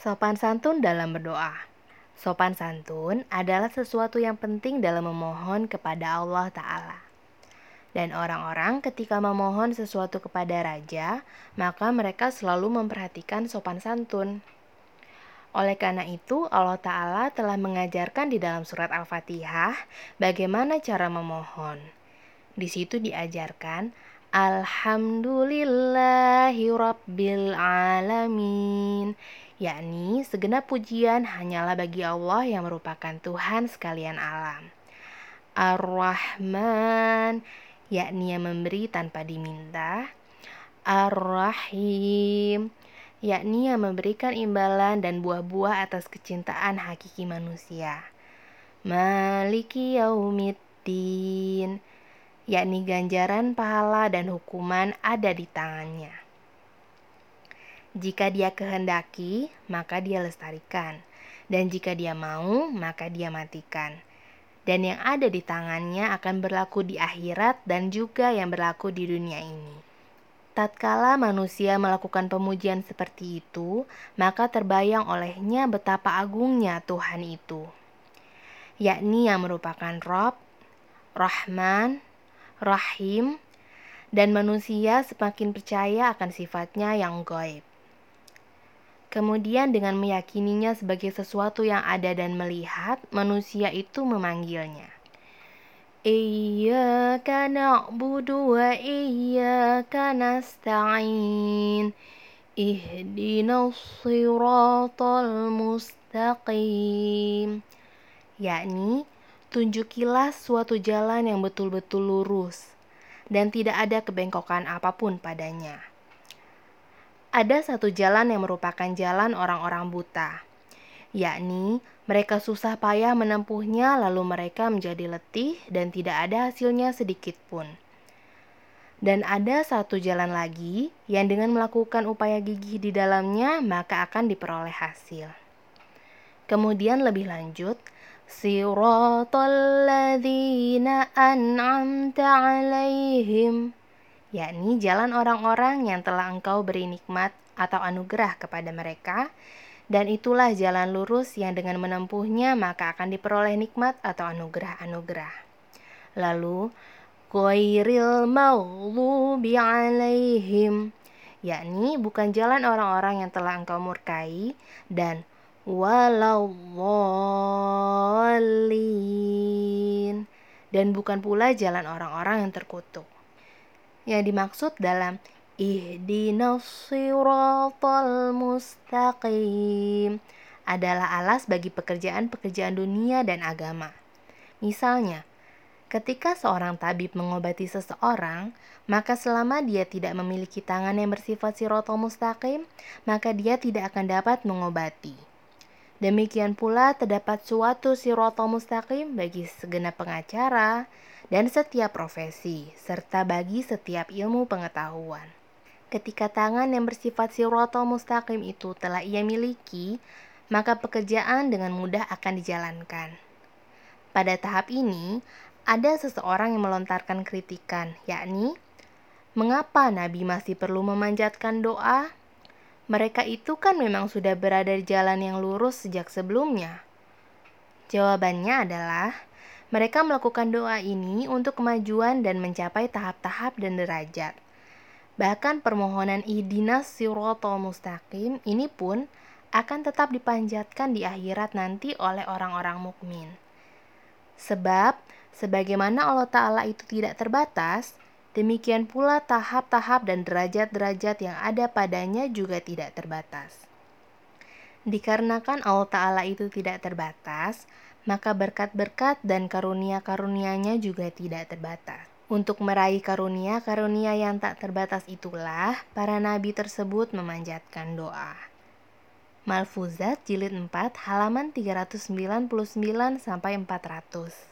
Sopan santun dalam berdoa. Sopan santun adalah sesuatu yang penting dalam memohon kepada Allah Ta'ala. Dan orang-orang ketika memohon sesuatu kepada raja, maka mereka selalu memperhatikan sopan santun. Oleh karena itu, Allah Ta'ala telah mengajarkan di dalam surat Al-Fatihah bagaimana cara memohon. Di situ diajarkan, Alhamdulillahi Rabbil Alamin yakni segenap pujian hanyalah bagi Allah yang merupakan Tuhan sekalian alam. Ar-Rahman, yakni yang memberi tanpa diminta. Ar-Rahim, yakni yang memberikan imbalan dan buah-buah atas kecintaan hakiki manusia. Maliki yaumiddin, yakni ganjaran pahala dan hukuman ada di tangannya. Jika dia kehendaki, maka dia lestarikan. Dan jika dia mau, maka dia matikan. Dan yang ada di tangannya akan berlaku di akhirat dan juga yang berlaku di dunia ini. Tatkala manusia melakukan pemujian seperti itu, maka terbayang olehnya betapa agungnya Tuhan itu, yakni yang merupakan Rob, Rahman, Rahim, dan manusia semakin percaya akan sifatnya yang goib. Kemudian dengan meyakininya sebagai sesuatu yang ada dan melihat, manusia itu memanggilnya. Iyyaka na'budu wa iyyaka nasta'in. Ihdinas mustaqim. Yakni, tunjukilah suatu jalan yang betul-betul lurus dan tidak ada kebengkokan apa pun padanya ada satu jalan yang merupakan jalan orang-orang buta, yakni mereka susah payah menempuhnya, lalu mereka menjadi letih dan tidak ada hasilnya sedikit pun. Dan ada satu jalan lagi yang dengan melakukan upaya gigih di dalamnya, maka akan diperoleh hasil. Kemudian lebih lanjut, Siratal ladzina an'amta alaihim yakni jalan orang-orang yang telah engkau beri nikmat atau anugerah kepada mereka, dan itulah jalan lurus yang dengan menempuhnya maka akan diperoleh nikmat atau anugerah-anugerah. Lalu, Ghairil maghlubi alaihim yakni bukan jalan orang-orang yang telah engkau murkai dan walawwalin dan bukan pula jalan orang-orang yang terkutuk yang dimaksud dalam ihdinas siratal mustaqim adalah alas bagi pekerjaan-pekerjaan dunia dan agama. Misalnya, ketika seorang tabib mengobati seseorang, maka selama dia tidak memiliki tangan yang bersifat sirotol mustaqim, maka dia tidak akan dapat mengobati. Demikian pula terdapat suatu sirotol mustaqim bagi segenap pengacara, dan setiap profesi, serta bagi setiap ilmu pengetahuan. Ketika tangan yang bersifat sirotol mustaqim itu telah ia miliki, maka pekerjaan dengan mudah akan dijalankan. Pada tahap ini, ada seseorang yang melontarkan kritikan, yakni, mengapa Nabi masih perlu memanjatkan doa? Mereka itu kan memang sudah berada di jalan yang lurus sejak sebelumnya. Jawabannya adalah, mereka melakukan doa ini untuk kemajuan dan mencapai tahap-tahap dan derajat. Bahkan permohonan ihdinas sirotol mustaqim ini pun akan tetap dipanjatkan di akhirat nanti oleh orang-orang mukmin. Sebab, sebagaimana Allah Ta'ala itu tidak terbatas, demikian pula tahap-tahap dan derajat-derajat yang ada padanya juga tidak terbatas. Dikarenakan Allah Ta'ala itu tidak terbatas, maka berkat-berkat dan karunia-karunianya juga tidak terbatas. Untuk meraih karunia-karunia yang tak terbatas itulah para nabi tersebut memanjatkan doa. Malfuzat jilid 4 halaman 399 sampai 400.